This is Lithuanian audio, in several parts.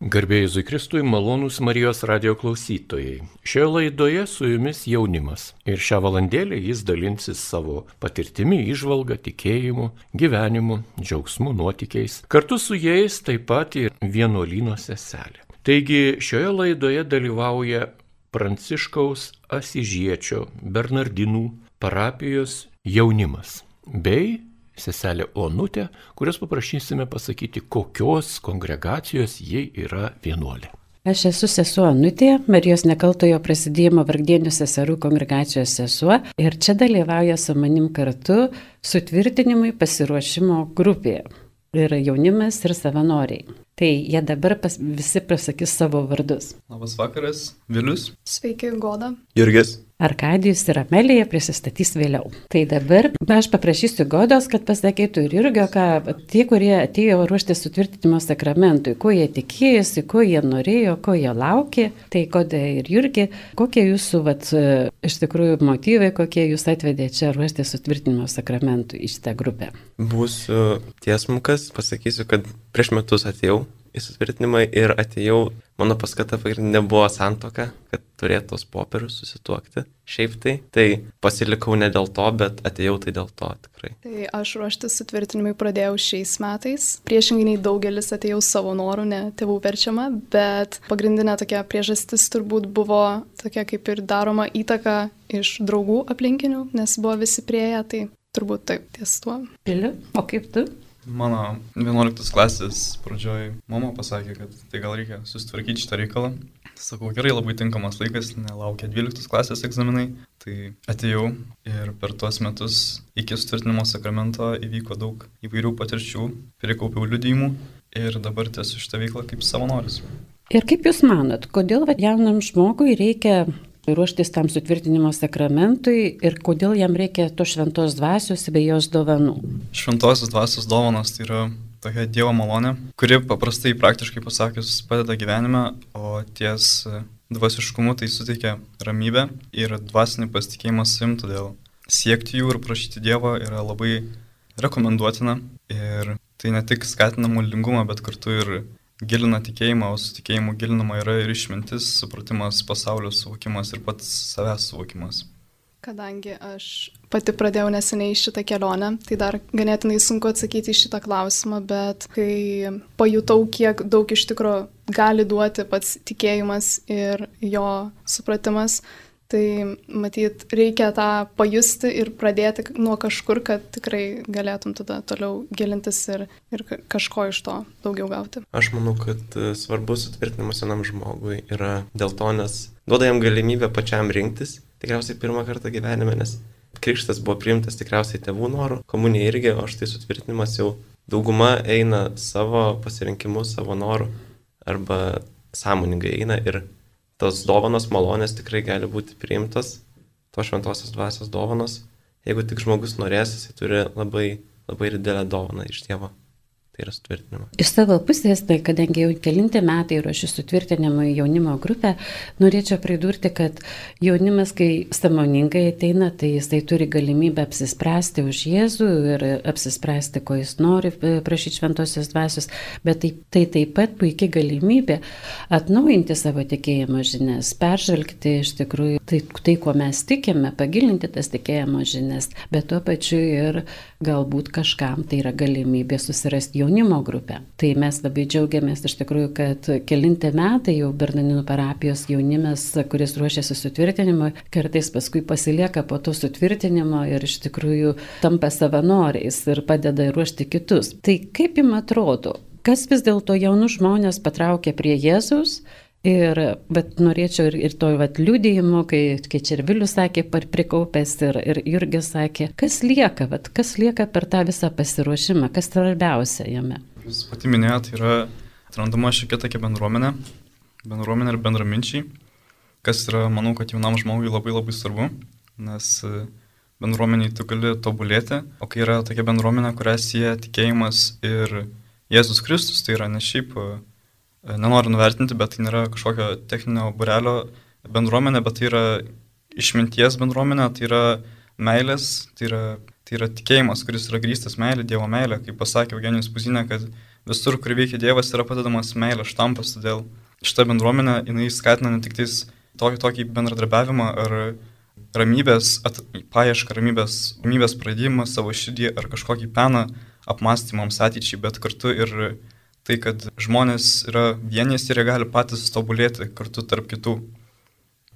Garbėjai Zikristui malonūs Marijos radio klausytojai. Šioje laidoje su jumis jaunimas. Ir šią valandėlę jis dalinsis savo patirtimi, išvalga, tikėjimu, gyvenimu, džiaugsmu, nuotykiais. Kartu su jais taip pat ir vienuolino seselė. Taigi šioje laidoje dalyvauja Pranciškaus Asižiečio Bernardinų parapijos jaunimas bei seselė Onutė, kurios paprašysime pasakyti, kokios kongregacijos ji yra vienuolė. Aš esu sesuo Anutė, Marijos nekaltojo prasidėjimo vargdienių seserų kongregacijos sesuo ir čia dalyvauja su manim kartu sutvirtinimui pasiruošimo grupėje. Ir jaunimas, ir savanoriai. Tai jie dabar pas, visi pasakys savo vardus. Labas vakaras, Vilius. Sveiki, Goda. Jurgis. Arkadijus ir Amelija prisistatys vėliau. Tai dabar aš paprašysiu Godos, kad pasakytų ir Jurgio, ką tie, kurie atėjo ruošti sutvirtinimo sakramentui, ko jie tikėjosi, ko jie norėjo, ko jie laukė. Tai Goda ir Jurgi, kokie jūsų, vat, iš tikrųjų, motyvai, kokie jūs atvedė čia ruošti sutvirtinimo sakramentui į šitą grupę. Būsiu tiesmukas, pasakysiu, kad prieš metus atėjau į sutvirtinimą ir atėjau, mano paskata pagrindinė buvo santoka, kad turėtų tos popierius susituokti. Šiaip tai, tai pasilikau ne dėl to, bet atėjau tai dėl to tikrai. Tai aš ruoštis sutvirtinimui pradėjau šiais metais. Priešingai nei daugelis atėjau savo norų, ne tėvų verčiama, bet pagrindinė tokia priežastis turbūt buvo tokia kaip ir daroma įtaka iš draugų aplinkinių, nes buvo visi prieėję, tai turbūt taip ties tuo. Piliu, o kaip tu? Mano 11 klasės pradžioj mama pasakė, kad tai gal reikia susitvarkyti šitą reikalą. Sakau, gerai, labai tinkamas laikas, nelaukia 12 klasės egzaminai. Tai atėjau ir per tuos metus iki sutvirtinimo sakramento įvyko daug įvairių patirčių, prikaupiau liudijimų ir dabar tęsiu šitą veiklą kaip savanoris. Ir kaip Jūs manot, kodėl jaunam žmogui reikia ruoštis tam sutvirtinimo sakramentui ir kodėl jam reikia to šventos dvasios bei jos dovanų. Šventosios dvasios dovanos tai yra tokia Dievo malonė, kuri paprastai praktiškai pasakius padeda gyvenime, o ties dvasiškumu tai suteikia ramybę ir dvasinį pasitikėjimą savim, todėl siekti jų ir prašyti Dievo yra labai rekomenduotina ir tai ne tik skatina maldingumą, bet kartu ir gilina tikėjimą, o su tikėjimu gilinama yra ir išmintis, supratimas, pasaulio suvokimas ir pats savęs suvokimas. Kadangi aš pati pradėjau neseniai šitą kelionę, tai dar ganėtinai sunku atsakyti į šitą klausimą, bet kai pajutau, kiek daug iš tikrųjų gali duoti pats tikėjimas ir jo supratimas, Tai matyt, reikia tą pajusti ir pradėti nuo kažkur, kad tikrai galėtum tada toliau gilintis ir, ir kažko iš to daugiau gauti. Aš manau, kad e, svarbus sutvirtinimas vienam žmogui yra dėl to, nes duoda jam galimybę pačiam rinktis, tikriausiai pirmą kartą gyvenime, nes krikštas buvo priimtas tikriausiai tėvų norų, komunija irgi, o štai sutvirtinimas jau dauguma eina savo pasirinkimu, savo norų arba sąmoningai eina ir tos dovanos malonės tikrai gali būti priimtos, tos šventosios dvasios dovanos. Jeigu tik žmogus norės, jis turi labai, labai didelę dovaną iš Dievo tai yra sutvirtinimas. Iš savo pusės, tai kadangi jau kelinti metai ruošiu sutvirtinimo į jaunimo grupę, norėčiau pridurti, kad jaunimas, kai samoningai ateina, tai jisai turi galimybę apsispręsti už Jėzų ir apsispręsti, ko jis nori e, prašyti šventosios dvasios, bet tai, tai taip pat puikia galimybė atnaujinti savo tikėjimo žinias, peržvelgti iš tikrųjų tai, tai, kuo mes tikime, pagilinti tas tikėjimo žinias, bet tuo pačiu ir galbūt kažkam tai yra galimybė susirasti jaunimo grupę. Tai mes labai džiaugiamės iš tikrųjų, kad kelinti metai jau Bernaninų parapijos jaunimas, kuris ruošiasi sutvirtinimo, kartais paskui pasilieka po to sutvirtinimo ir iš tikrųjų tampa savanoriais ir padeda ruošti kitus. Tai kaip jums atrodo, kas vis dėlto jaunus žmonės patraukia prie Jėzus Ir, bet norėčiau ir, ir to vat, liūdėjimo, kai, kai čia ir Vilius sakė, par prikaupęs ir, ir Jurgis sakė, kas lieka, vat, kas lieka per tą visą pasiruošimą, kas svarbiausia jame. Jūs pati minėjote, yra atrandama šiokia tokia bendruomenė, bendruomenė ir bendraminčiai, kas yra, manau, kad jaunam žmogui labai labai svarbu, nes e, bendruomeniai tu gali tobulėti, o kai yra tokia bendruomenė, kurią sieja tikėjimas ir Jėzus Kristus, tai yra ne šiaip E, nenoriu nuvertinti, bet tai nėra kažkokio techninio burelio bendruomenė, bet tai yra išminties bendruomenė, tai yra meilės, tai yra, tai yra tikėjimas, kuris yra grįstas meilė, Dievo meilė, kaip pasakė Eugenijus Puzinė, kad visur, kur veikia Dievas, yra padedamas meilės štampas, todėl šita bendruomenė, jinai skatina ne tik tais tokį, tokį bendradarbiavimą ar ramybės, at, paiešką ramybės, ramybės pradėjimą savo širdį ar kažkokį peną apmąstymams ateičiai, bet kartu ir tai, kad žmonės yra vienys ir jie gali patys tobulėti kartu tarp kitų.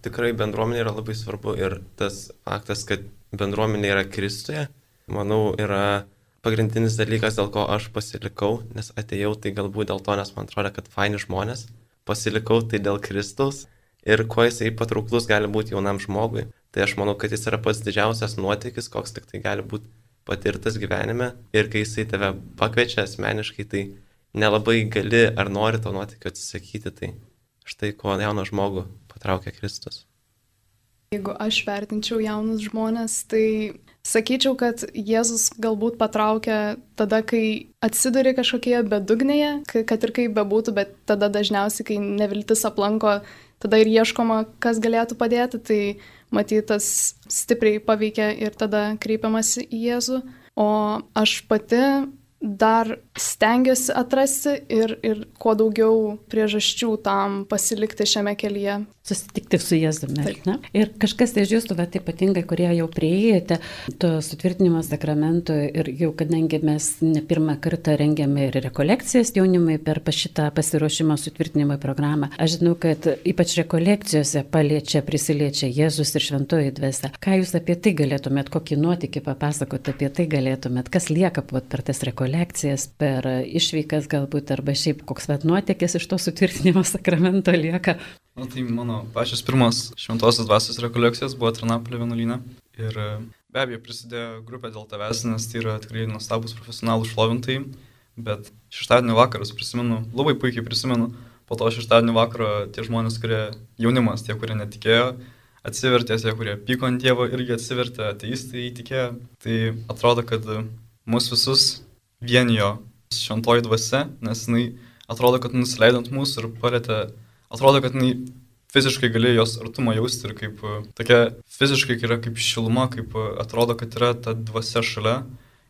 Tikrai bendruomenė yra labai svarbu ir tas faktas, kad bendruomenė yra Kristuje, manau, yra pagrindinis dalykas, dėl ko aš pasilikau, nes atėjau tai galbūt dėl to, nes man atrodo, kad faini žmonės, pasilikau tai dėl Kristaus ir kuo jisai patrauklus gali būti jaunam žmogui. Tai aš manau, kad jis yra pats didžiausias nuotykis, koks tik tai gali būti patirtas gyvenime ir kai jisai tave pakviečia asmeniškai, tai nelabai gali ar nori to nuotykio atsisakyti. Tai štai ko jauną žmogų patraukia Kristus. Jeigu aš vertinčiau jaunus žmonės, tai Sakyčiau, kad Jėzus galbūt patraukia tada, kai atsiduri kažkokioje bedugnėje, kad ir kaip bebūtų, bet tada dažniausiai, kai neviltis aplanko, tada ir ieškoma, kas galėtų padėti, tai matytas stipriai paveikia ir tada kreipiamasi į Jėzų. O aš pati dar stengiuosi atrasti ir, ir kuo daugiau priežasčių tam pasilikti šiame kelyje susitikti su Jėzumi. Ir kažkas iš jūsų, bet ypatingai, kurie jau prieėjote to sutvirtinimo sakramento ir jau kadangi mes ne pirmą kartą rengiame ir rekolekcijas jaunimui per šitą pasiruošimo sutvirtinimo programą, aš žinau, kad ypač rekolekcijose paliečia, prisiliečia Jėzus ir šventoji dvasia. Ką jūs apie tai galėtumėt, kokį nuotykį papasakoti apie tai galėtumėt, kas lieka per tas rekolekcijas, per išvykas galbūt, arba šiaip koks vat nuotykis iš to sutvirtinimo sakramento lieka. Na tai mano pačios pirmos šventosios dvasios rekolekcijos buvo Tranapolio vienuolyne. Ir e, be abejo prisidėjo grupė dėl tavęs, nes tai yra tikrai nuostabus profesionalų šlovintai. Bet šeštadienio vakarus prisimenu, labai puikiai prisimenu, po to šeštadienio vakaro tie žmonės, kurie jaunimas, tie, kurie netikėjo, atsivertė, tie, kurie pyko ant Dievo, irgi atsivertė, ateistai įtikėjo. Tai atrodo, kad mus visus vienijo šventoji dvasia, nes jinai atrodo, kad nusileidant mūsų ir palėtė atrodo, kad jinai fiziškai gali jos artumą jausti ir kaip e, tokia fiziškai yra kaip šiluma, kaip e, atrodo, kad yra ta dvasia šalia.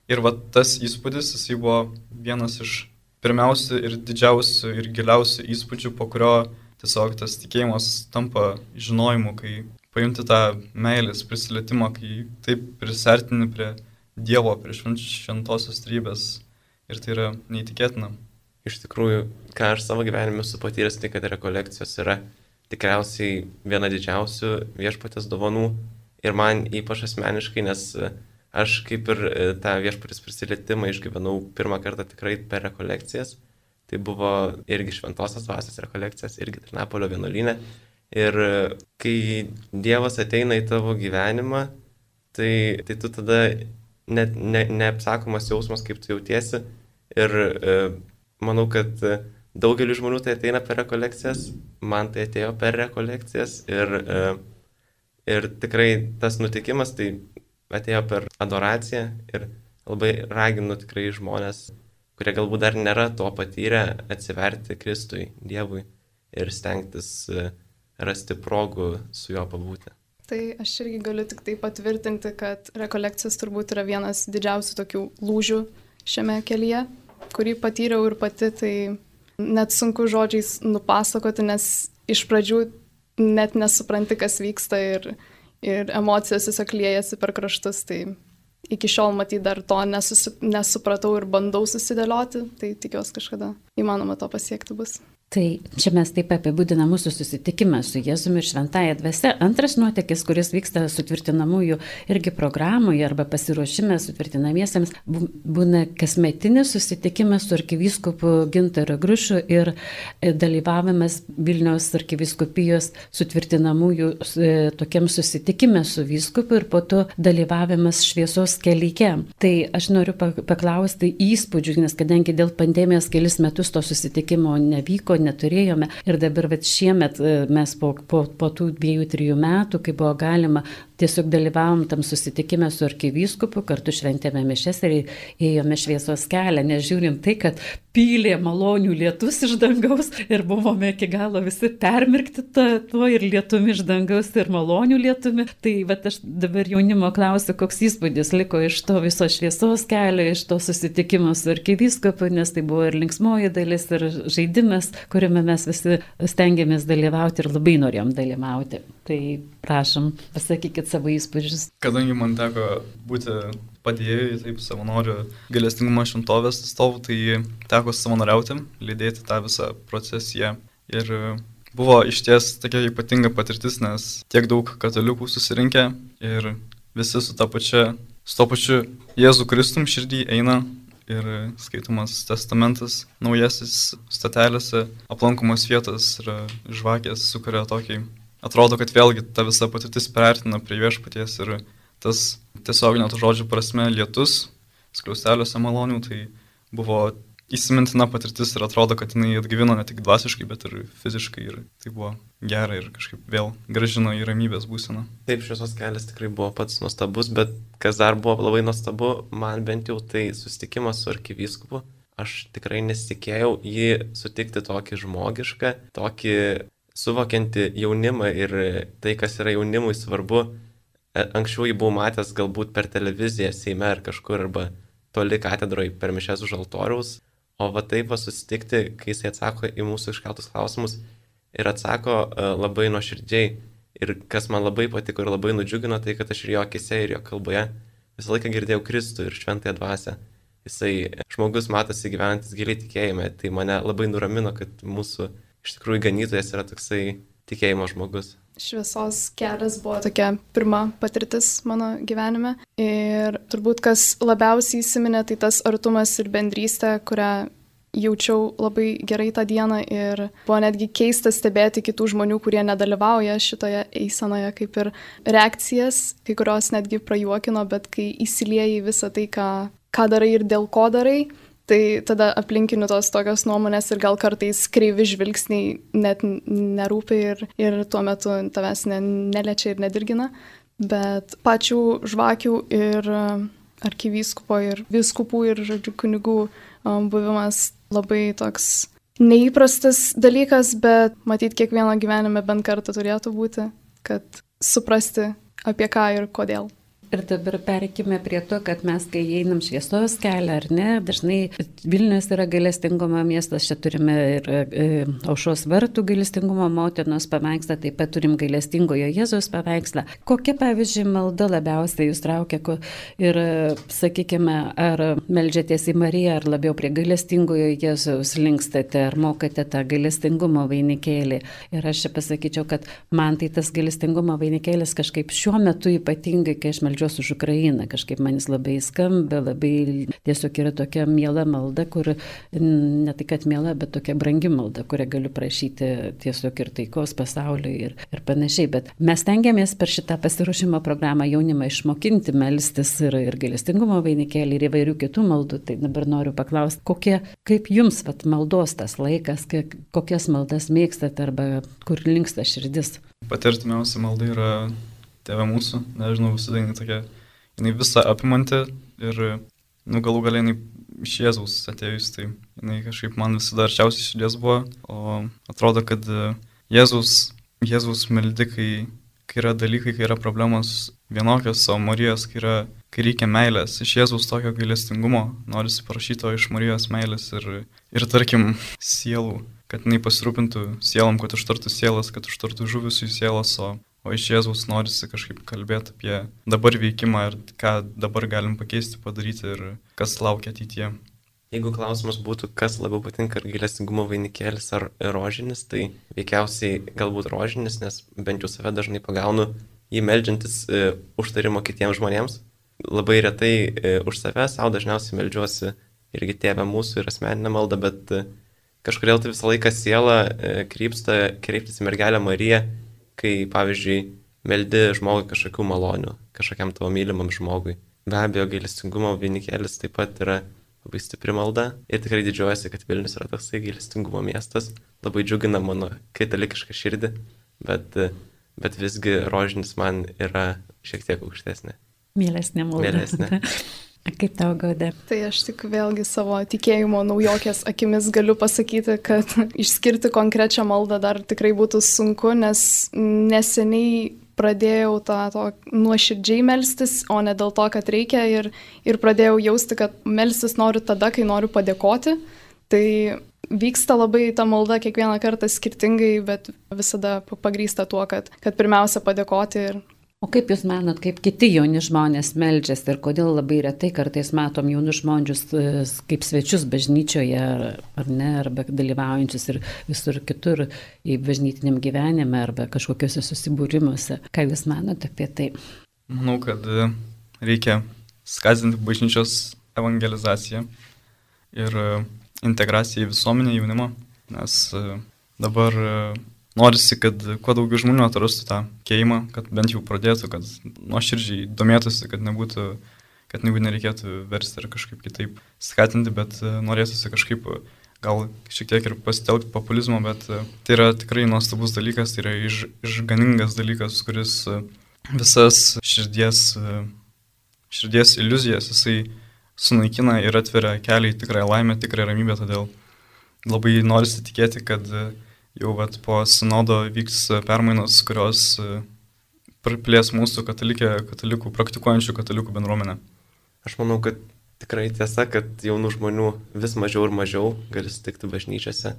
Ir va tas įspūdis, jisai buvo vienas iš pirmiausių ir didžiausių ir giliausių įspūdžių, po kurio tiesiog tas tikėjimas tampa žinojimu, kai pajunti tą meilės prisilietimą, kai taip prisertini prie Dievo, prie šventosios trybės. Ir tai yra neįtikėtina iš tikrųjų, ką aš savo gyvenime esu patyręs, tai kad rekolekcijos yra tikriausiai viena didžiausių viešpatės dovanų ir man ypač asmeniškai, nes aš kaip ir e, tą viešpatės prisilietimą išgyvenau pirmą kartą tikrai per rekolekcijas. Tai buvo irgi šventosios dvasios rekolekcijas, irgi Trinapolio vienuolynė. Ir e, kai Dievas ateina į tavo gyvenimą, tai, tai tu tada net ne, neapsakomas jausmas, kaip tu jautiesi. Ir e, manau, kad e, daugeliu žmonių tai ateina per rekolekcijas, man tai atėjo per rekolekcijas ir, e, ir tikrai tas nutikimas tai atėjo per adoraciją ir labai raginu tikrai žmonės, kurie galbūt dar nėra to patyrę, atsiverti Kristui, Dievui ir stengtis e, rasti progų su juo pabūti. Tai aš irgi galiu tik tai patvirtinti, kad rekolekcijas turbūt yra vienas didžiausių tokių lūžių šiame kelyje, kurį patyriau ir pati, tai net sunku žodžiais nupasakoti, nes iš pradžių net nesupranti, kas vyksta ir, ir emocijos tiesiog liejasi per kraštus. Tai iki šiol matyt dar to nesusi, nesupratau ir bandau susidėlioti, tai tikiuosi kažkada įmanoma to pasiekti bus. Tai čia mes taip apibūdiname mūsų susitikimą su Jėzumi ir Šventąją dvasia. Antras nuotėkis, kuris vyksta sutvirtinamųjų irgi programoje arba pasiruošime sutvirtinamiesiems, būna kasmetinis susitikimas su arkivyskupu Gintaru Grušu ir e, dalyvavimas Vilniaus arkiviskupijos sutvirtinamųjų e, tokiam susitikime su vyskupu ir po to dalyvavimas šviesos kelyje. Tai aš noriu paklausti įspūdžių, nes kadangi dėl pandemijos kelis metus to susitikimo nevyko, neturėjome. Ir dabar vat, šiemet e, mes po, po, po tų dviejų, trijų metų, kai buvo galima, tiesiog dalyvavom tam susitikime su arkivyskupu, kartu šventėme mišes ir ėjome šviesos kelią, nežiūrint tai, kad pylė malonių lietus iš dangaus ir buvome iki galo visi permirkti tuo ir lietumi iš dangaus ir malonių lietumi. Tai va aš dabar jaunimo klausiu, koks įspūdis liko iš to viso šviesos kelio, iš to susitikimo su arkivyskopu, nes tai buvo ir linksmoji dalis, ir žaidimas, kuriame mes visi stengiamės dalyvauti ir labai norėjom dalyvauti. Tai prašom, pasakykit savo įspūdžius. Kadangi man teko būti padėjėjai, taip savanorių galestingumo šimtovės atstovų, tai teko savanoriauti, lydėti tą visą procesiją. Ir buvo iš ties tokia ypatinga patirtis, nes tiek daug katalikų susirinkę ir visi su pačia, su to pačiu Jėzų Kristum širdį eina ir skaitomas testamentas naujasis statelėse, aplankomos vietos ir žvakės sukuria tokį. Atrodo, kad vėlgi ta visa patirtis pertina prie viešpaties ir tas tiesioginio to žodžio prasme lietus, skliausteliuose malonių, tai buvo įsimintina patirtis ir atrodo, kad jinai atgyvino ne tik dvasiškai, bet ir fiziškai ir tai buvo gera ir kažkaip vėl gražino į ramybės būseną. Taip, šviesos kelias tikrai buvo pats nuostabus, bet kas dar buvo labai nuostabu, man bent jau tai susitikimas su arkivyskupu. Aš tikrai nesitikėjau jį sutikti tokį žmogišką, tokį suvokiantį jaunimą ir tai, kas yra jaunimui svarbu, anksčiau jį buvau matęs galbūt per televiziją, Seime ar kažkur, arba toli katedroje per mišęs už altoriaus, o va taip va susitikti, kai jisai atsako į mūsų iškeltus klausimus ir atsako uh, labai nuoširdžiai. Ir kas man labai patiko ir labai nudžiugino, tai kad aš ir jo akise, ir jo kalboje visą laiką girdėjau Kristų ir šventąją dvasę. Jisai žmogus matosi gyvenantis giliai tikėjime, tai mane labai nuramino, kad mūsų iš tikrųjų ganytojas yra toksai tikėjimo žmogus šviesos kelias buvo tokia pirma patirtis mano gyvenime. Ir turbūt kas labiausiai įsiminė, tai tas artumas ir bendrystė, kurią jaučiau labai gerai tą dieną ir buvo netgi keista stebėti kitų žmonių, kurie nedalyvauja šitoje eisenoje, kaip ir reakcijas, kai kurios netgi prajuokino, bet kai įsilieji visą tai, ką, ką darai ir dėl ko darai, Tai tada aplinkinių tos tokios nuomonės ir gal kartais kreivi žvilgsniai net nerūpi ir, ir tuo metu tavęs ne, neliečia ir nedirgina. Bet pačių žvakių ir arkivyskupo ir viskupų ir, žodžiu, kunigų um, buvimas labai toks neįprastas dalykas, bet matyt, kiekvieno gyvenime bent kartą turėtų būti, kad suprasti apie ką ir kodėl. Ir dabar perkime prie to, kad mes, kai einam šviesos kelią, ar ne, dažnai Vilnius yra galestingumo miestas, čia turime ir e, aušos vartų galestingumo motinos paveikslą, taip pat turim galestingojo Jėzaus paveikslą. Kokia, pavyzdžiui, malda labiausiai jūs traukia ir, sakykime, ar melžiatės į Mariją, ar labiau prie galestingojo Jėzaus linkstate, ar mokate tą galestingumo vainikėlį. Ir aš čia pasakyčiau, kad man tai tas galestingumo vainikėlis kažkaip šiuo metu ypatingai, kai aš melžiu valdžios už Ukrainą. Kažkaip manis labai skamba, labai tiesiog yra tokia miela malda, kur ne tai, kad miela, bet tokia brangi malda, kurią galiu prašyti tiesiog ir taikos pasauliui ir, ir panašiai. Bet mes tengiamės per šitą pasiruošimo programą jaunimą išmokinti melstis ir, ir galestingumo vainikėlį ir įvairių kitų maldų. Tai dabar noriu paklausti, kokie, kaip jums vat, maldos tas laikas, kiek, kokias maldas mėgstate arba kur linksta širdis? Patirtimiausia malda yra tėvė mūsų, nežinau, visada jinai tokia, jinai visą apimanti ir, nu, galų galiai jinai iš Jėzaus atėjus, tai jinai kažkaip man visada arčiausiai širdies buvo, o atrodo, kad Jėzaus, Jėzaus meldikai, kai yra dalykai, kai yra problemos vienokios, o Marijos, kai, yra, kai reikia meilės, iš Jėzaus tokio gailestingumo, norisi parašyti to iš Marijos meilės ir, ir tarkim, sielų, kad jinai pasirūpintų sielom, kad užtartų sielas, kad užtartų žuvusių sielas, o O iš Jėzaus norisi kažkaip kalbėti apie dabar veikimą ir ką dabar galim pakeisti, padaryti ir kas laukia ateityje. Jeigu klausimas būtų, kas labiau patinka, ar gailestingumo vainikėlis ar rožinis, tai veikiausiai galbūt rožinis, nes bent jau save dažnai pagaunu jį melžiantis e, užtarimo kitiems žmonėms. Labai retai e, už save, savo dažniausiai melžiuosi irgi tėvę mūsų ir asmeninę maldą, bet e, kažkodėl tai visą laiką siela e, krypsta kreiptis į mergelę Mariją kai, pavyzdžiui, meldi žmogui kažkokių malonių, kažkokiam tavo mylimam žmogui. Be abejo, gailestingumo vainikėlis taip pat yra labai stipri malda ir tikrai didžiuojasi, kad Vilnius yra toksai gailestingumo miestas, labai džiugina mano katalikišką širdį, bet, bet visgi rožinis man yra šiek tiek aukštesnė. Mielesnė malda. Mielesnė. Kaip tau gaudė? Tai aš tik vėlgi savo tikėjimo naujokės akimis galiu pasakyti, kad išskirti konkrečią maldą dar tikrai būtų sunku, nes neseniai pradėjau tą to nuoširdžiai melstis, o ne dėl to, kad reikia ir, ir pradėjau jausti, kad melstis noriu tada, kai noriu padėkoti. Tai vyksta labai ta malda kiekvieną kartą skirtingai, bet visada pagrįsta tuo, kad, kad pirmiausia padėkoti ir O kaip Jūs manot, kaip kiti jauni žmonės melžiasi ir kodėl labai retai kartais matom jaunus žmonės e, kaip svečius bažnyčioje ar ne, arba dalyvaujančius ir visur kitur į bažnytiniam gyvenime arba kažkokiuose susibūrimuose. Ką Jūs manot apie tai? Manau, kad e, reikia skatinti bažnyčios evangelizaciją ir e, integraciją į visuomenę jaunimo, nes dabar norisi, kad kuo daugiau žmonių atrastų tą keimą, kad bent jau pradėtų, kad nuoširdžiai domėtųsi, kad nebūtų, kad nebūtų nereikėtų versti ar kažkaip kitaip skatinti, bet e, norėtųsi kažkaip gal šiek tiek ir pasitelkti populizmo, bet e, tai yra tikrai nuostabus dalykas, tai yra iš, išganingas dalykas, kuris e, visas širdies, širdies iliuzijas jisai sunaikina ir atveria kelią į tikrąją laimę, tikrąją ramybę, todėl labai norisi tikėti, kad jau vat, po sinodo vyks permainos, kurios e, praplės mūsų katalikė, katalikų, praktikuojančių katalikų bendruomenę. Aš manau, kad tikrai tiesa, kad jaunų žmonių vis mažiau ir mažiau gali sutikti bažnyčiose.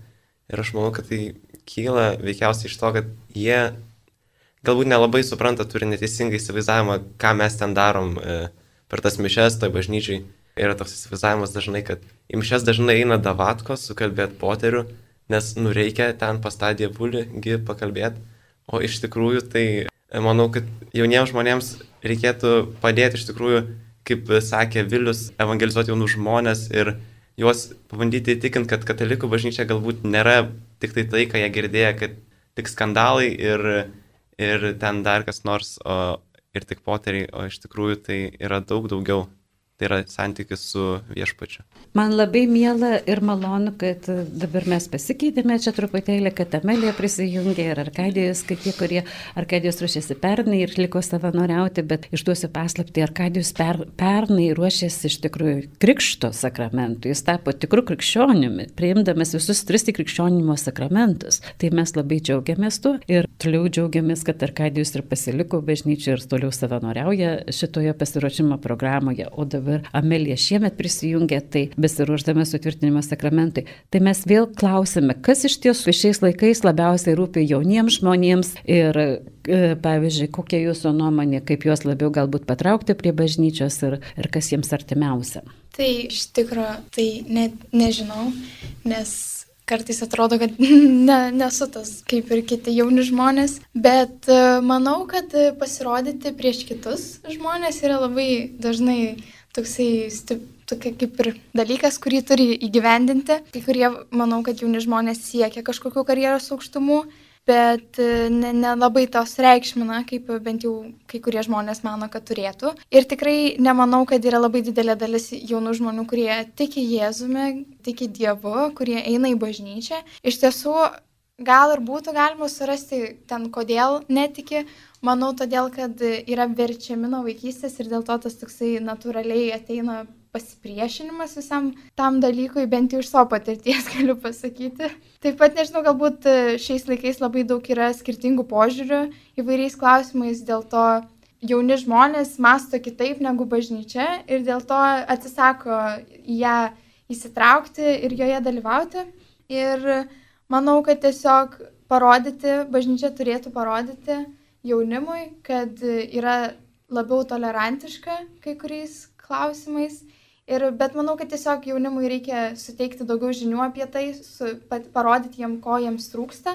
Ir aš manau, kad tai kyla veikiausiai iš to, kad jie galbūt nelabai supranta, turi neteisingai įsivaizdavimą, ką mes ten darom e, per tas mišes, toj bažnyčiai. Yra toks įsivaizdavimas dažnai, kad į mišes dažnai eina davatkos, sukalbėt poterių, nes nu reikia ten pas tą dievulį pakalbėti, o iš tikrųjų tai e, manau, kad jauniems žmonėms reikėtų padėti iš tikrųjų, kaip sakė Vilius, evangelizuoti jaunus žmonės ir juos pabandyti įtikinti, kad katalikų bažnyčia galbūt nėra tik tai tai, ką jie girdėjo, kad tik skandalai ir, ir ten dar kas nors, o, ir tik poteriai, o iš tikrųjų tai yra daug daugiau. Tai yra santykis su viešpačiu. Man labai miela ir malonu, kad dabar mes pasikeitėme čia truputėlį, kad Amelija prisijungė ir Arkadijus, kad tie, kurie Arkadijus ruošėsi pernai ir liko savanoriauti, bet išduosiu paslapti, Arkadijus per, pernai ruošėsi iš tikrųjų krikšto sakramentų. Jis tapo tikrų krikščioniumi, priimdamas visus tris krikščionimo sakramentus. Tai mes labai džiaugiamės tuo ir toliau džiaugiamės, kad Arkadijus ir pasiliko bažnyčiai ir toliau savanoriauja šitoje pasiruošimo programoje. O dabar dabar Amelija šiemet prisijungė, tai besiruoždama sutvirtinimo sakramentui. Tai mes vėl klausime, kas iš tiesų šiais laikais labiausiai rūpi jauniems žmonėms ir, e, pavyzdžiui, kokia jūsų nuomonė, kaip juos labiau galbūt patraukti prie bažnyčios ir, ir kas jiems artimiausia. Tai iš tikrųjų, tai net nežinau, nes kartais atrodo, kad ne, nesu tas kaip ir kiti jauni žmonės, bet e, manau, kad pasirodyti prieš kitus žmonės yra labai dažnai toksai stip, tokia kaip ir dalykas, kurį turi įgyvendinti. Kai kurie, manau, kad jauni žmonės siekia kažkokių karjeros aukštumų, bet nelabai ne, ne tos reikšmina, kaip bent jau kai kurie žmonės mano, kad turėtų. Ir tikrai nemanau, kad yra labai didelė dalis jaunų žmonių, kurie tiki Jėzumi, tiki Dievu, kurie eina į bažnyčią. Iš tiesų, gal ir būtų galima surasti ten, kodėl netiki. Manau, todėl, kad yra verčiami nuo vaikystės ir dėl to tas toksai natūraliai ateina pasipriešinimas visam tam dalykui, bent jau iš savo patirties galiu pasakyti. Taip pat nežinau, galbūt šiais laikais labai daug yra skirtingų požiūrių įvairiais klausimais, dėl to jauni žmonės masto kitaip negu bažnyčia ir dėl to atsisako ją įsitraukti ir joje dalyvauti. Ir Manau, kad tiesiog parodyti, bažnyčia turėtų parodyti jaunimui, kad yra labiau tolerantiška kai kuriais klausimais. Ir, bet manau, kad tiesiog jaunimui reikia suteikti daugiau žinių apie tai, su, pat, parodyti jiem, ko jiems trūksta,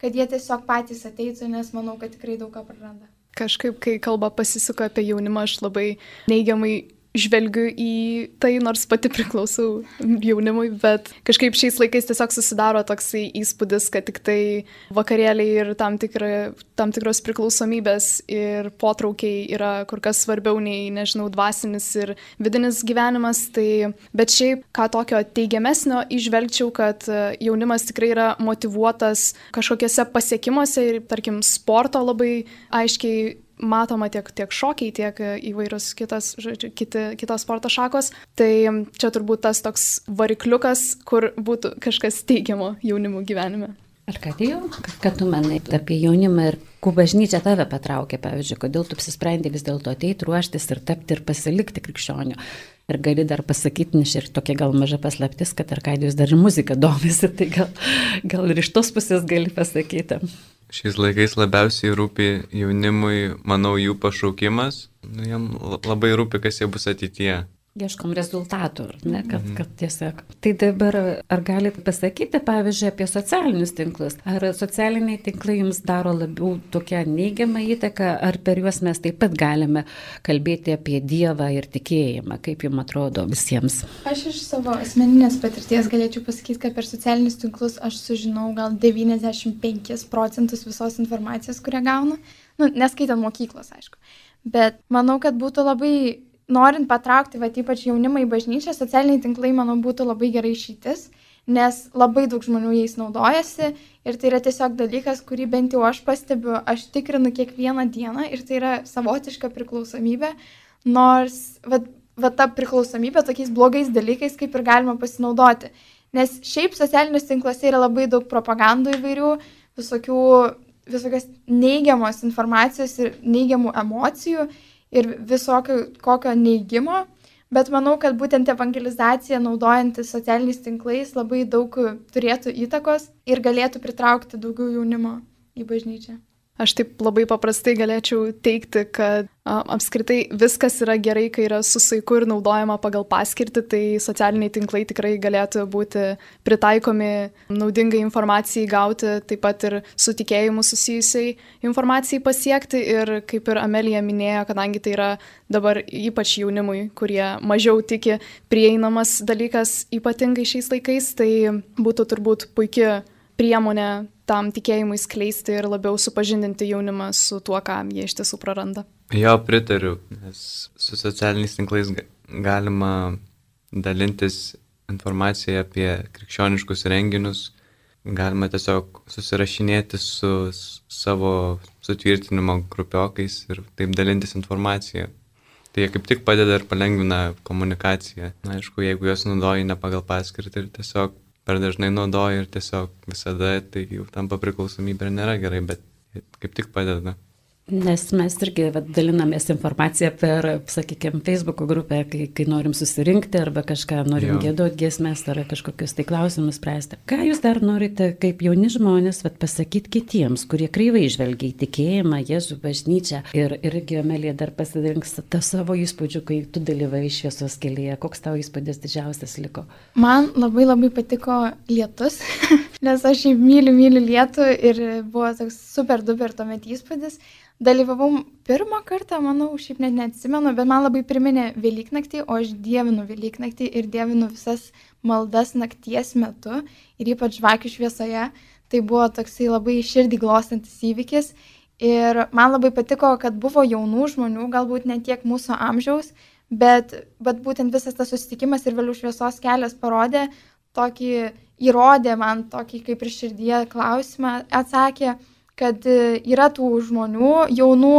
kad jie tiesiog patys ateitų, nes manau, kad tikrai daug ką praranda. Kažkaip, kai kalba pasisuka apie jaunimą, aš labai neigiamai žvelgiu į tai, nors pati priklausau jaunimui, bet kažkaip šiais laikais tiesiog susidaro toksai įspūdis, kad tik tai vakarėliai ir tam, tikra, tam tikros priklausomybės ir potraukiai yra kur kas svarbiau nei, nežinau, dvasinis ir vidinis gyvenimas. Tai, bet šiaip, ką tokio teigiamesnio išvelgčiau, kad jaunimas tikrai yra motivuotas kažkokiuose pasiekimuose ir, tarkim, sporto labai aiškiai matoma tiek, tiek šokiai, tiek įvairios kitas, žodžiu, kiti, kitos sporto šakos. Tai čia turbūt tas toks varikliukas, kur būtų kažkas teigiamo jaunimų gyvenime. Ar ką tai jau? Ką tu manai apie jaunimą ir kuo bažnyčia tave patraukė, pavyzdžiui, kodėl tu apsisprendė vis dėlto ateiti, ruoštis ir tapti ir pasilikti krikščioniu? Ir gali dar pasakyti, nes ir tokia gal maža paslaptis, kad Arkadijus dar ir muzika domisi, tai gal, gal ir iš tos pusės gali pasakyti. Šiais laikais labiausiai rūpi jaunimui, manau, jų pašaukimas. Nu, jam labai rūpi, kas jie bus ateityje ieškom rezultatų, ne, kad, mhm. kad tiesiog. Tai dabar ar galite pasakyti, pavyzdžiui, apie socialinius tinklus? Ar socialiniai tinklai jums daro labiau tokią neigiamą įtaką, ar per juos mes taip pat galime kalbėti apie Dievą ir tikėjimą? Kaip jums atrodo visiems? Aš iš savo asmeninės patirties galėčiau pasakyti, kad per socialinius tinklus aš sužinau gal 95 procentus visos informacijos, kurią gaunu. Nu, neskaitant mokyklos, aišku. Bet manau, kad būtų labai norint patraukti, va, ypač jaunimą į bažnyčią, socialiniai tinklai, manau, būtų labai gerai išytis, nes labai daug žmonių jais naudojasi ir tai yra tiesiog dalykas, kurį bent jau aš pastebiu, aš tikrinu kiekvieną dieną ir tai yra savotiška priklausomybė, nors va, va, ta priklausomybė tokiais blogais dalykais kaip ir galima pasinaudoti. Nes šiaip socialiniuose tinkluose yra labai daug propagandų įvairių, visokių, visokios neigiamos informacijos ir neigiamų emocijų ir visokio kokio neigimo, bet manau, kad būtent evangelizacija naudojantis socialiniais tinklais labai daug turėtų įtakos ir galėtų pritraukti daugiau jaunimo į bažnyčią. Aš taip labai paprastai galėčiau teikti, kad apskritai viskas yra gerai, kai yra su saiku ir naudojama pagal paskirtį, tai socialiniai tinklai tikrai galėtų būti pritaikomi naudingai informacijai gauti, taip pat ir su tikėjimu susijusiai informacijai pasiekti. Ir kaip ir Amelija minėjo, kadangi tai yra dabar ypač jaunimui, kurie mažiau tiki prieinamas dalykas, ypatingai šiais laikais, tai būtų turbūt puikia priemonė tam tikėjimui skleisti ir labiau supažindinti jaunimą su tuo, ką jie iš tiesų praranda. Jo, pritariu, nes su socialiniais tinklais galima dalintis informaciją apie krikščioniškus renginius, galima tiesiog susirašinėti su savo sutvirtinimo grupiokais ir taip dalintis informaciją. Tai jie kaip tik padeda ir palengvina komunikaciją. Na, aišku, jeigu juos naudoji ne pagal paskirtį ir tiesiog per dažnai naudoji ir tiesiog visada tai jau tampa priklausomybė ir nėra gerai, bet kaip tik padeda. Nes mes irgi vat, dalinamės informaciją per, sakykime, Facebook grupę, kai, kai norim susirinkti arba kažką norim gėduoti giesmės ar kažkokius tai klausimus spręsti. Ką jūs dar norite, kaip jauni žmonės, vat, pasakyti kitiems, kurie kreivai žvelgia į tikėjimą, Jėzų bažnyčią ir irgi Amelija dar pasidalinks tą savo įspūdžių, kai tu dalyvai šviesos kelyje. Koks tavo įspūdis didžiausias liko? Man labai labai patiko lietus, nes aš jį myliu, myliu lietų ir buvo toks super duper tuomet įspūdis dalyvavau pirmą kartą, manau, šiaip net neatsimenu, bet man labai priminė Velyknaktį, o aš dievinu Velyknaktį ir dievinu visas maldas nakties metu ir ypač žvakių šviesoje. Tai buvo toksai labai širdį glostantis įvykis ir man labai patiko, kad buvo jaunų žmonių, galbūt ne tiek mūsų amžiaus, bet, bet būtent visas tas susitikimas ir vėliau šviesos kelias parodė tokį, įrodė man tokį kaip ir širdie klausimą, atsakė, kad e, yra tų žmonių, jaunų,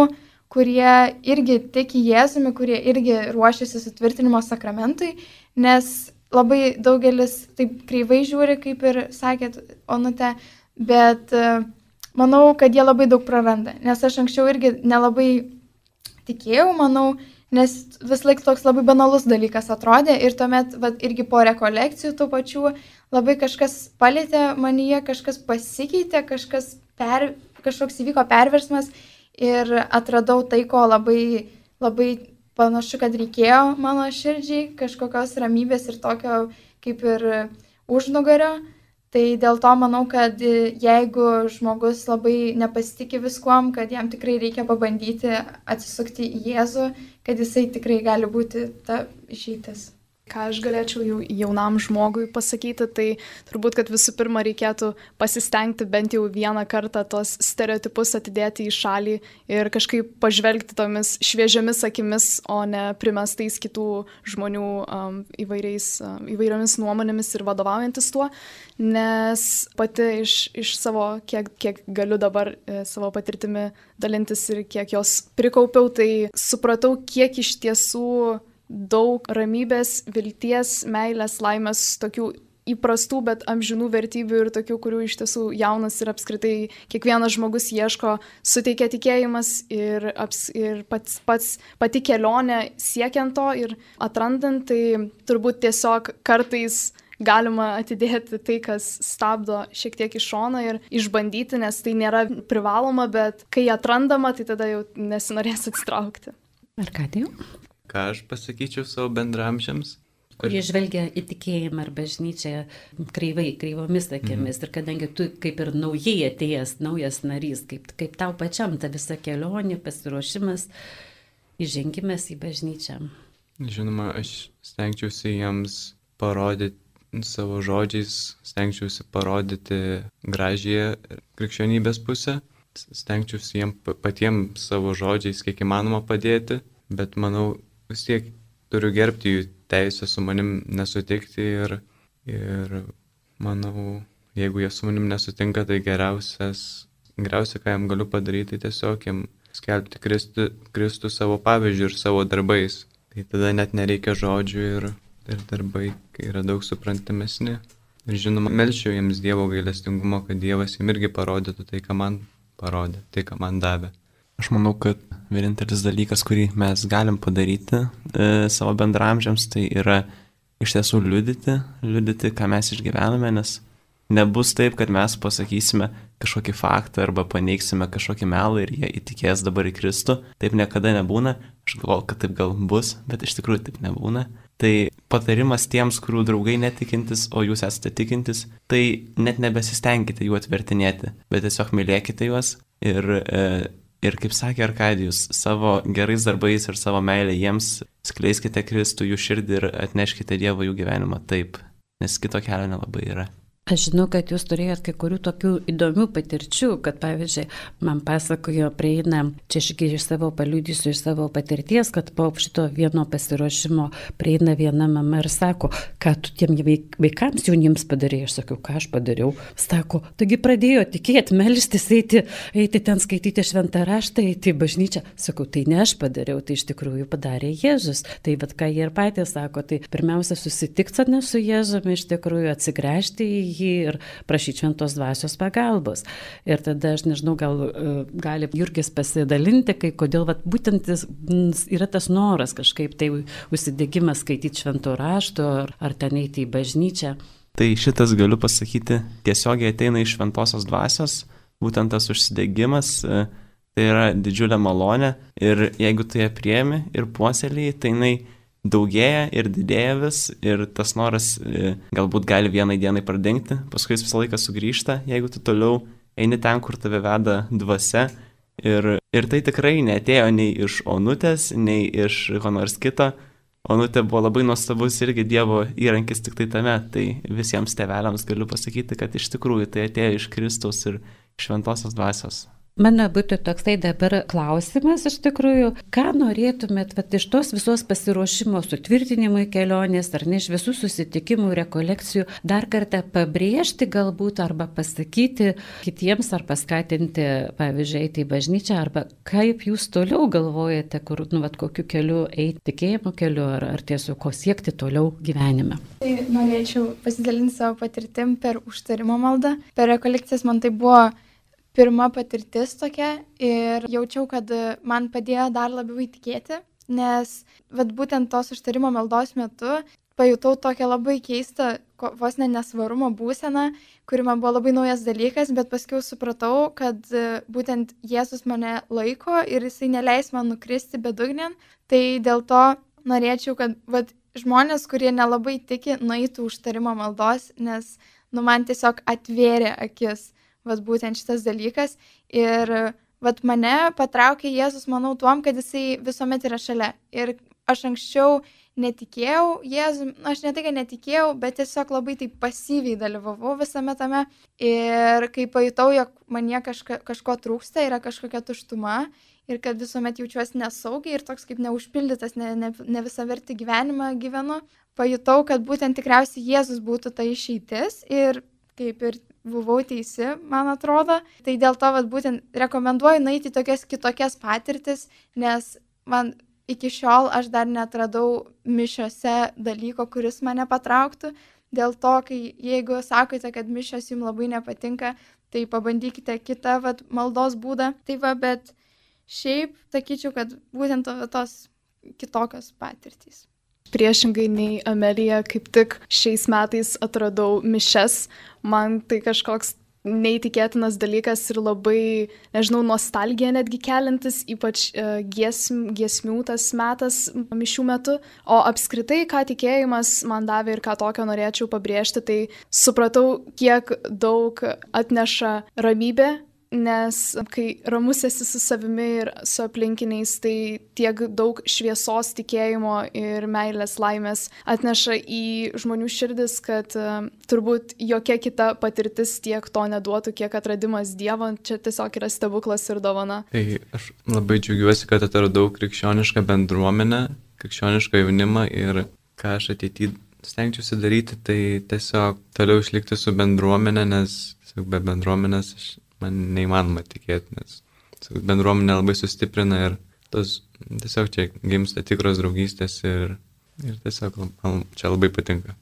kurie irgi tiki Jėzumi, kurie irgi ruošiasi sutvirtinimo sakramentui, nes labai daugelis taip kreivai žiūri, kaip ir sakėt, Onute, bet e, manau, kad jie labai daug praranda, nes aš anksčiau irgi nelabai tikėjau, manau, nes vis laik toks labai banalus dalykas atrodė ir tuomet vat, irgi po rekolekcijų tų pačių labai kažkas palėtė manyje, kažkas pasikeitė, kažkas per, kažkoks įvyko perversmas ir atradau tai, ko labai, labai panašu, kad reikėjo mano širdžiai, kažkokios ramybės ir tokio kaip ir užnugario. Tai dėl to manau, kad jeigu žmogus labai nepasitikė viskuom, kad jam tikrai reikia pabandyti atsisukti į Jėzų, kad jisai tikrai gali būti ta išeitis. Ką aš galėčiau jau jaunam žmogui pasakyti, tai turbūt, kad visų pirma reikėtų pasistengti bent jau vieną kartą tos stereotipus atidėti į šalį ir kažkaip pažvelgti tomis šviežiamis akimis, o ne primestais kitų žmonių um, įvairiais, um, įvairiomis nuomonėmis ir vadovaujantis tuo, nes pati iš, iš savo, kiek, kiek galiu dabar e, savo patirtimi dalintis ir kiek jos prikaupiau, tai supratau, kiek iš tiesų daug ramybės, vilties, meilės, laimės, tokių įprastų, bet amžinų vertybių ir tokių, kurių iš tiesų jaunas ir apskritai kiekvienas žmogus ieško, suteikia tikėjimas ir, aps, ir pats, pats pati kelionė siekiant to ir atrandant, tai turbūt tiesiog kartais galima atidėti tai, kas stabdo šiek tiek iš šono ir išbandyti, nes tai nėra privaloma, bet kai atrandama, tai tada jau nesinorės atsitraukti. Ar ką tai jau? Ką aš pasakyčiau savo bendramžiams. Kurie žvelgia į tikėjimą ar bažnyčią kreivai, kreivomis akimis. Mhm. Ir kadangi tu kaip ir naujai atėjęs, naujas narys, kaip, kaip tau pačiam ta visa kelionė, pasiruošimas, įžengimas į bažnyčią. Žinoma, aš stengčiausi jiems parodyti savo žodžiais, stengčiausi parodyti gražią krikščionybės pusę, stengčiausi jiems patiems savo žodžiais kiek įmanoma padėti, bet manau, vis tiek turiu gerbti jų teisę su manim nesutikti ir, ir manau, jeigu jie su manim nesutinka, tai geriausias, geriausia, ką jam galiu padaryti, tai tiesiog jam skelbti Kristų, Kristų savo pavyzdžių ir savo darbais. Tai tada net nereikia žodžių ir, ir darbai yra daug suprantamesni. Ir žinoma, melčiau jiems Dievo gailestingumo, kad Dievas jiems irgi parodytų tai, ką man parodė, tai, ką man davė. Aš manau, kad vienintelis dalykas, kurį mes galim padaryti e, savo bendramžiams, tai yra iš tiesų liudyti, liudyti, ką mes išgyvename, nes nebus taip, kad mes pasakysime kažkokį faktą arba paneigsime kažkokį melą ir jie įtikės dabar į Kristų. Taip niekada nebūna. Aš galvoju, kad taip gal bus, bet iš tikrųjų taip nebūna. Tai patarimas tiems, kurių draugai netikintis, o jūs esate tikintis, tai net nebesistengkite jų atvertinėti, bet tiesiog mylėkite juos ir e, Ir kaip sakė Arkadijus, savo gerais darbais ir savo meilę jiems skleiskite Kristų jų širdį ir atneškite Dievo jų gyvenimą taip, nes kito kelio nelabai yra. Aš žinau, kad jūs turėjot kai kurių tokių įdomių patirčių, kad pavyzdžiui, man pasakojo, prieina, čia aš iš savo paliudysiu, iš savo patirties, kad po šito vieno pasiruošimo prieina viena mama ir sako, ką tu tiem vaikams jauniems padarėjai, aš sakiau, ką aš padariau. Sako, taigi pradėjo tikėti, melstis, eiti, eiti ten skaityti šventą raštą, eiti į bažnyčią. Sakau, tai ne aš padariau, tai iš tikrųjų padarė Jėzus. Tai vad ką jie ir patys sako, tai pirmiausia susitikti su Jėzumi, iš tikrųjų atsigręžti į jį ir prašyti šventos dvasios pagalbos. Ir tada aš nežinau, gal e, gali Jurgis pasidalinti, kai kodėl vat, būtent yra tas noras kažkaip tai užsidėgymas skaityti švento rašto ar, ar ten eiti į bažnyčią. Tai šitas galiu pasakyti tiesiogiai ateina iš šventosios dvasios, būtent tas užsidėgymas. E, tai yra didžiulė malonė ir jeigu tu ją priemi ir puoselėjai, tai jinai daugėja ir didėja vis ir tas noras e, galbūt gali vienai dienai pradingti, paskui jis visą laiką sugrįžta, jeigu tu toliau eini ten, kur tave veda dvasia. Ir, ir tai tikrai netėjo nei iš Onutės, nei iš ko nors kito. Onutė buvo labai nuostabus irgi Dievo įrankis tik tai tame. Tai visiems teveliams galiu pasakyti, kad iš tikrųjų tai atėjo iš Kristaus ir šventosios dvasios. Mano būtų toksai dabar klausimas iš tikrųjų, ką norėtumėt vat, iš tos visos pasiruošimo sutvirtinimui kelionės ar ne iš visų susitikimų, rekolekcijų dar kartą pabrėžti galbūt arba pasakyti kitiems ar paskatinti, pavyzdžiui, eiti į bažnyčią arba kaip jūs toliau galvojate, kur, nu, vat, kokiu keliu eiti, tikėjimo keliu ar, ar tiesiog ko siekti toliau gyvenime. Tai norėčiau pasidalinti savo patirtim per užtarimo maldą. Per rekolekcijas man tai buvo pirma patirtis tokia ir jaučiau, kad man padėjo dar labiau įtikėti, nes vat, būtent tos užtarimo maldos metu pajutau tokią labai keistą, vos ne nesvarumo būseną, kuri man buvo labai naujas dalykas, bet paskui supratau, kad būtent Jėzus mane laiko ir jisai neleis man nukristi bedugnien, tai dėl to norėčiau, kad vat, žmonės, kurie nelabai tiki, nueitų užtarimo maldos, nes nu, man tiesiog atvėrė akis vat būtent šitas dalykas. Ir vat mane patraukė Jėzus, manau, tuom, kad jisai visuomet yra šalia. Ir aš anksčiau netikėjau Jėzum, aš ne tai, kad netikėjau, bet tiesiog labai taip pasyviai dalyvavau visame tame. Ir kai pajutau, jog man kažka, kažko trūksta, yra kažkokia tuštuma ir kad visuomet jaučiuosi nesaugiai ir toks kaip neužpildytas, ne, ne, ne visą vertį gyvenimą gyvenu, pajutau, kad būtent tikriausiai Jėzus būtų ta išeitis ir kaip ir buvau teisi, man atrodo. Tai dėl to, vat, būtent rekomenduoju nueiti tokias kitokias patirtis, nes man iki šiol aš dar netradau mišiose dalyko, kuris mane patrauktų. Dėl to, kai jeigu sakote, kad mišios jums labai nepatinka, tai pabandykite kitą vat, maldos būdą. Tai va, bet šiaip sakyčiau, kad būtent to, tos kitokios patirtys. Priešingai nei Amelija, kaip tik šiais metais atradau mišes, man tai kažkoks neįtikėtinas dalykas ir labai, nežinau, nostalgija netgi kelintis, ypač uh, giesm, giesmių tas metas mišių metu. O apskritai, ką tikėjimas man davė ir ką tokio norėčiau pabrėžti, tai supratau, kiek daug atneša ramybė nes kai ramus esi su savimi ir su aplinkiniais, tai tiek daug šviesos, tikėjimo ir meilės laimės atneša į žmonių širdis, kad uh, turbūt jokia kita patirtis tiek to neduotų, kiek atradimas Dievo, čia tiesiog yra stebuklas ir dovana. Tai aš labai džiaugiuosi, kad atradau krikščionišką bendruomenę, krikščionišką jaunimą ir ką aš ateityje stengčiausi daryti, tai tiesiog toliau išlikti su bendruomenė, nes be bendruomenės aš man neįmanoma tikėti, nes bendruomenė labai sustiprina ir tos tiesiog čia gimsta tikros draugystės ir, ir tiesiog čia labai patinka.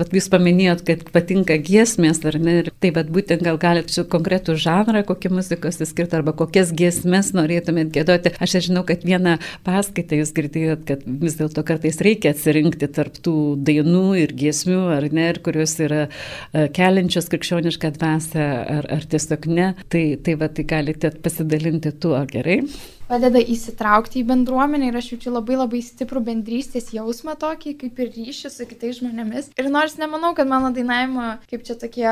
Bet jūs paminėjot, kad patinka giesmės, ar ne? Ir taip, bet būtent gal galite su konkretų žanrą, kokią muzikos įskirti, arba kokias giesmės norėtumėt gėdoti. Aš žinau, kad vieną paskaitą jūs girdėjot, kad vis dėlto kartais reikia atsirinkti tarp tų dainų ir giesmių, ar ne, ir kurios yra e, keliančios krikščionišką dvasę, ar, ar tiesiog ne. Tai, tai va, tai galite pasidalinti tuo gerai padeda įsitraukti į bendruomenę ir aš jaučiu labai labai stiprų bendrystės jausmą tokį, kaip ir ryšį su kitais žmonėmis. Ir nors nemanau, kad mano dainavimo, kaip čia tokie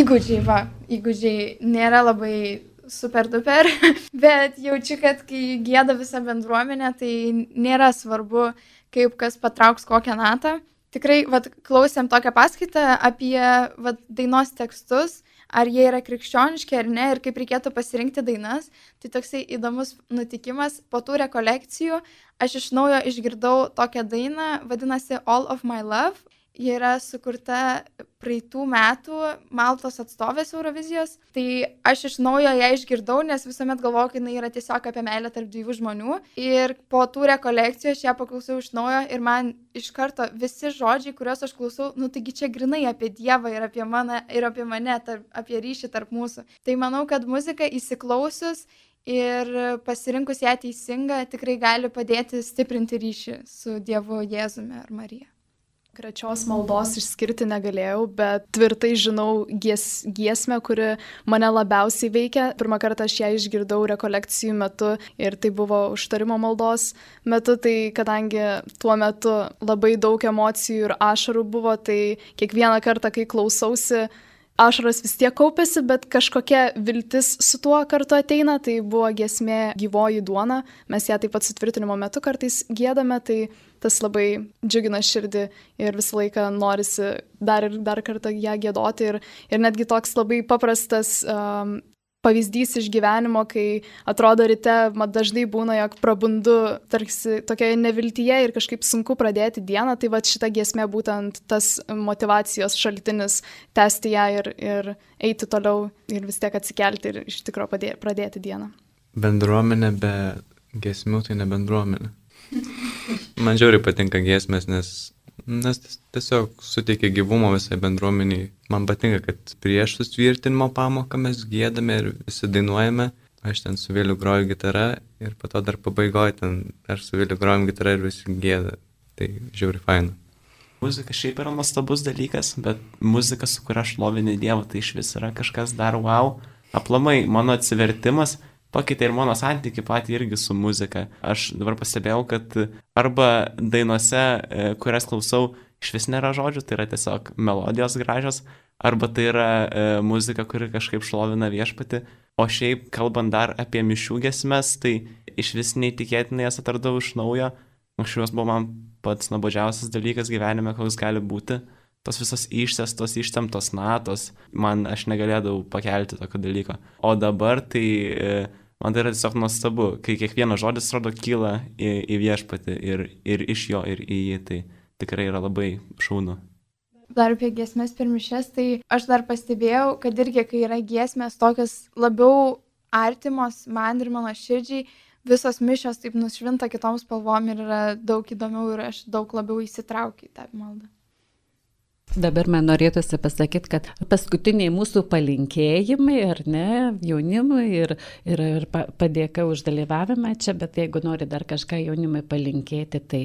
įgūdžiai, va, įgūdžiai nėra labai super duper, bet jaučiu, kad kai gėda visa bendruomenė, tai nėra svarbu, kaip kas patrauks kokią natą. Tikrai, vad, klausėm tokią paskaitą apie, vad, dainos tekstus ar jie yra krikščioniški ar ne ir kaip reikėtų pasirinkti dainas. Tai toksai įdomus nutikimas. Po tų rekolekcijų aš iš naujo išgirdau tokią dainą, vadinasi All of My Love. Ji yra sukurta praeitų metų Maltos atstovės Eurovizijos. Tai aš iš naujo ją išgirdau, nes visuomet galvojau, kad jinai yra tiesiog apie meilę tarp dviejų žmonių. Ir po tų rekolekcijų aš ją paklausiau iš naujo ir man iš karto visi žodžiai, kuriuos aš klausau, nu taigi čia grinai apie Dievą ir apie, mane, ir apie mane, tarp, apie ryšį tarp mūsų. Tai manau, kad muzika įsiklausius ir pasirinkus ją teisingą tikrai gali padėti stiprinti ryšį su Dievu Jėzumi ar Marija. Krečios maldos išskirti negalėjau, bet tvirtai žinau gies, giesmę, kuri mane labiausiai veikia. Pirmą kartą aš ją išgirdau rekolekcijų metu ir tai buvo užtarimo maldos metu, tai kadangi tuo metu labai daug emocijų ir ašarų buvo, tai kiekvieną kartą, kai klausausi, ašaros vis tiek kaupėsi, bet kažkokia viltis su tuo kartu ateina, tai buvo giesmė gyvoji duona, mes ją taip pat sutvirtinimo metu kartais gėdame, tai tas labai džiugina širdį ir visą laiką norisi dar ir dar kartą ją gėdoti. Ir, ir netgi toks labai paprastas um, pavyzdys iš gyvenimo, kai atrodo ryte, man dažnai būna, jog prabundu tarsi tokioje neviltyje ir kažkaip sunku pradėti dieną, tai va šita giesmė būtent tas motivacijos šaltinis tęsti ją ir, ir eiti toliau ir vis tiek atsikelti ir iš tikrųjų pradėti dieną. Bendruomenė be giesmių tai ne bendruomenė. Man žiauriai patinka giesmės, nes, nes tiesiog suteikia gyvumo visai bendruomeniai. Man patinka, kad prieš sustvirtinimo pamoką mes gėdame ir visi dainuojame. Aš ten su vėliu groju gitarą ir po to dar pabaigoju ten aš su vėliu grojom gitarą ir visi gėda. Tai žiauriai faina. Muzika šiaip yra nuostabus dalykas, bet muzika, su kuria aš lovini Dievą, tai iš vis yra kažkas dar wow. Aplamai, mano atsivertimas pakeitė ir mano santyki patį irgi su muzika. Aš dabar pastebėjau, kad arba dainose, e, kurias klausau, iš vis nėra žodžių, tai yra tiesiog melodijos gražios, arba tai yra e, muzika, kuri kažkaip šlovina viešpati. O šiaip, kalbant dar apie mišių gesmes, tai iš vis neįtikėtinai jas atradau iš naujo. anksčiau buvo man pats nuobodžiausias dalykas gyvenime, koks gali būti. Tos visos ištestos, ištemptos natos, man aš negalėdavau pakelti tokio dalyko. O dabar tai e, man tai yra tiesiog nuostabu, kai kiekvienas žodis, atrodo, kyla į, į viešpatį ir, ir iš jo, ir į jį, tai tikrai yra labai šaunu. Dar apie giesmės per mišes, tai aš dar pastebėjau, kad irgi kai yra giesmės tokios labiau artimos man ir mano širdžiai, visos mišios taip nušvinta kitom spalvom ir yra daug įdomiau ir aš daug labiau įsitraukiu į tą maldą. Dabar man norėtųsi pasakyti, kad paskutiniai mūsų palinkėjimai, ar ne, jaunimui ir, ir, ir padėka už dalyvavimą čia, bet jeigu nori dar kažką jaunimui palinkėti, tai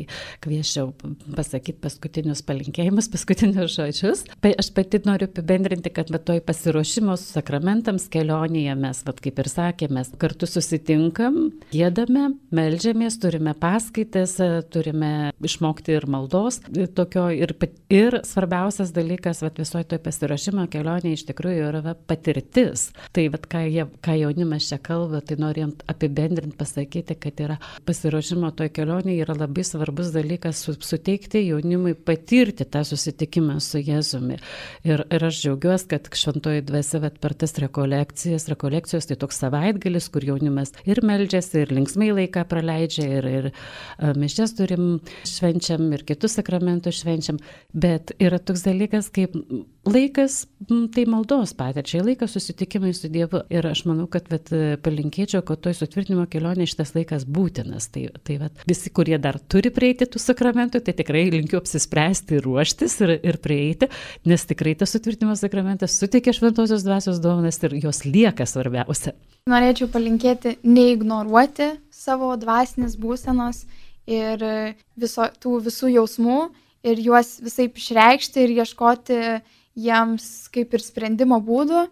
kviečiau pasakyti paskutinius palinkėjimus, paskutinius žodžius. Aš pati noriu apibendrinti, kad va toj pasiruošimo sakramentams kelionėje mes, va kaip ir sakėme, kartu susitinkam, gėdame, melžiamės, turime paskaitas, turime išmokti ir maldos, tokio ir, ir svarbiausia svarbiausias dalykas vat, visoje toje pasirašymo kelionėje iš tikrųjų yra va, patirtis. Tai vat, ką, jie, ką jaunimas čia kalba, tai norint apibendrinti pasakyti, kad yra pasiruošimo toje kelionėje yra labai svarbus dalykas su, suteikti jaunimui patirti tą susitikimą su Jėzumi. Ir, ir aš džiaugiuosi, kad šventoji dvasia vat, per tas rekolekcijas, rekolekcijos tai toks savaitgalis, kur jaunimas ir meldžiasi, ir linksmai laiką praleidžia, ir, ir mes čia turim švenčiam, ir kitus sakramentus švenčiam, bet yra toks dalykas kaip laikas, tai maldos patirčiai, laikas susitikimai su Dievu. Ir aš manau, kad vat, palinkėčiau, kad toj sutvirtinimo kelionė šitas laikas būtinas. Tai, tai vat, visi, kurie dar turi prieiti tų sakramentų, tai tikrai linkiu apsispręsti ruoštis ir, ir prieiti, nes tikrai tas sutvirtinimo sakramentas suteikia šventosios dvasios dovanas ir jos lieka svarbiausia. Norėčiau palinkėti neignoruoti savo dvasinės būsenos ir viso, tų visų jausmų ir juos visaip išreikšti ir ieškoti jiems kaip ir sprendimo būdų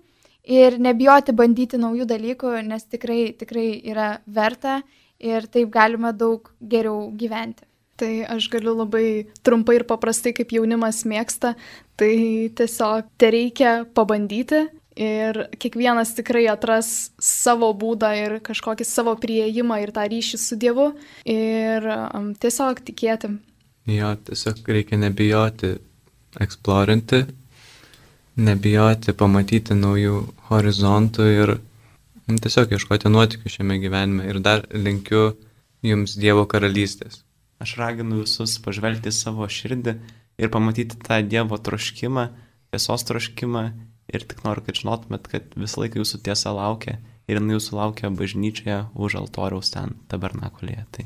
ir nebijoti bandyti naujų dalykų, nes tikrai, tikrai yra verta ir taip galima daug geriau gyventi. Tai aš galiu labai trumpai ir paprastai, kaip jaunimas mėgsta, tai tiesiog te reikia pabandyti ir kiekvienas tikrai atras savo būdą ir kažkokį savo prieimą ir tą ryšį su Dievu ir tiesiog tikėti. Jo, tiesiog reikia nebijoti eksplorinti, nebijoti pamatyti naujų horizontų ir nu, tiesiog ieškoti nuotikių šiame gyvenime. Ir dar linkiu jums Dievo karalystės. Aš raginu visus pažvelgti savo širdį ir pamatyti tą Dievo troškimą, tiesos troškimą ir tik noriu, kad žinotumėt, kad visą laiką jūsų tiesa laukia ir jinai jūsų laukia bažnyčioje už altoriaus ten tabernakulėje. Tai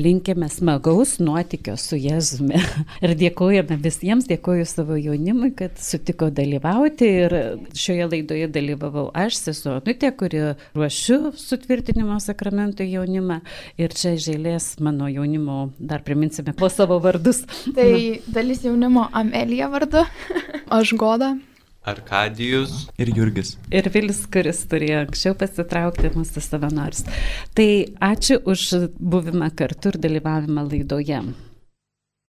Linkime smagaus nuotykio su Jėzumi. Ir dėkojame visiems, dėkoju savo jaunimui, kad sutiko dalyvauti. Ir šioje laidoje dalyvavau aš, sesuo Nutė, kuri ruošiu sutvirtinimo sakramentų jaunimą. Ir čia žėlės mano jaunimo, dar priminsime po savo vardus. Tai dalis jaunimo Amelija vardu. Aš Goda. Arkadijus ir Jurgis. Ir Vilis, kuris turėjo anksčiau pasitraukti mūsų savanorius. Tai ačiū už buvimą kartu ir dalyvavimą laidoje.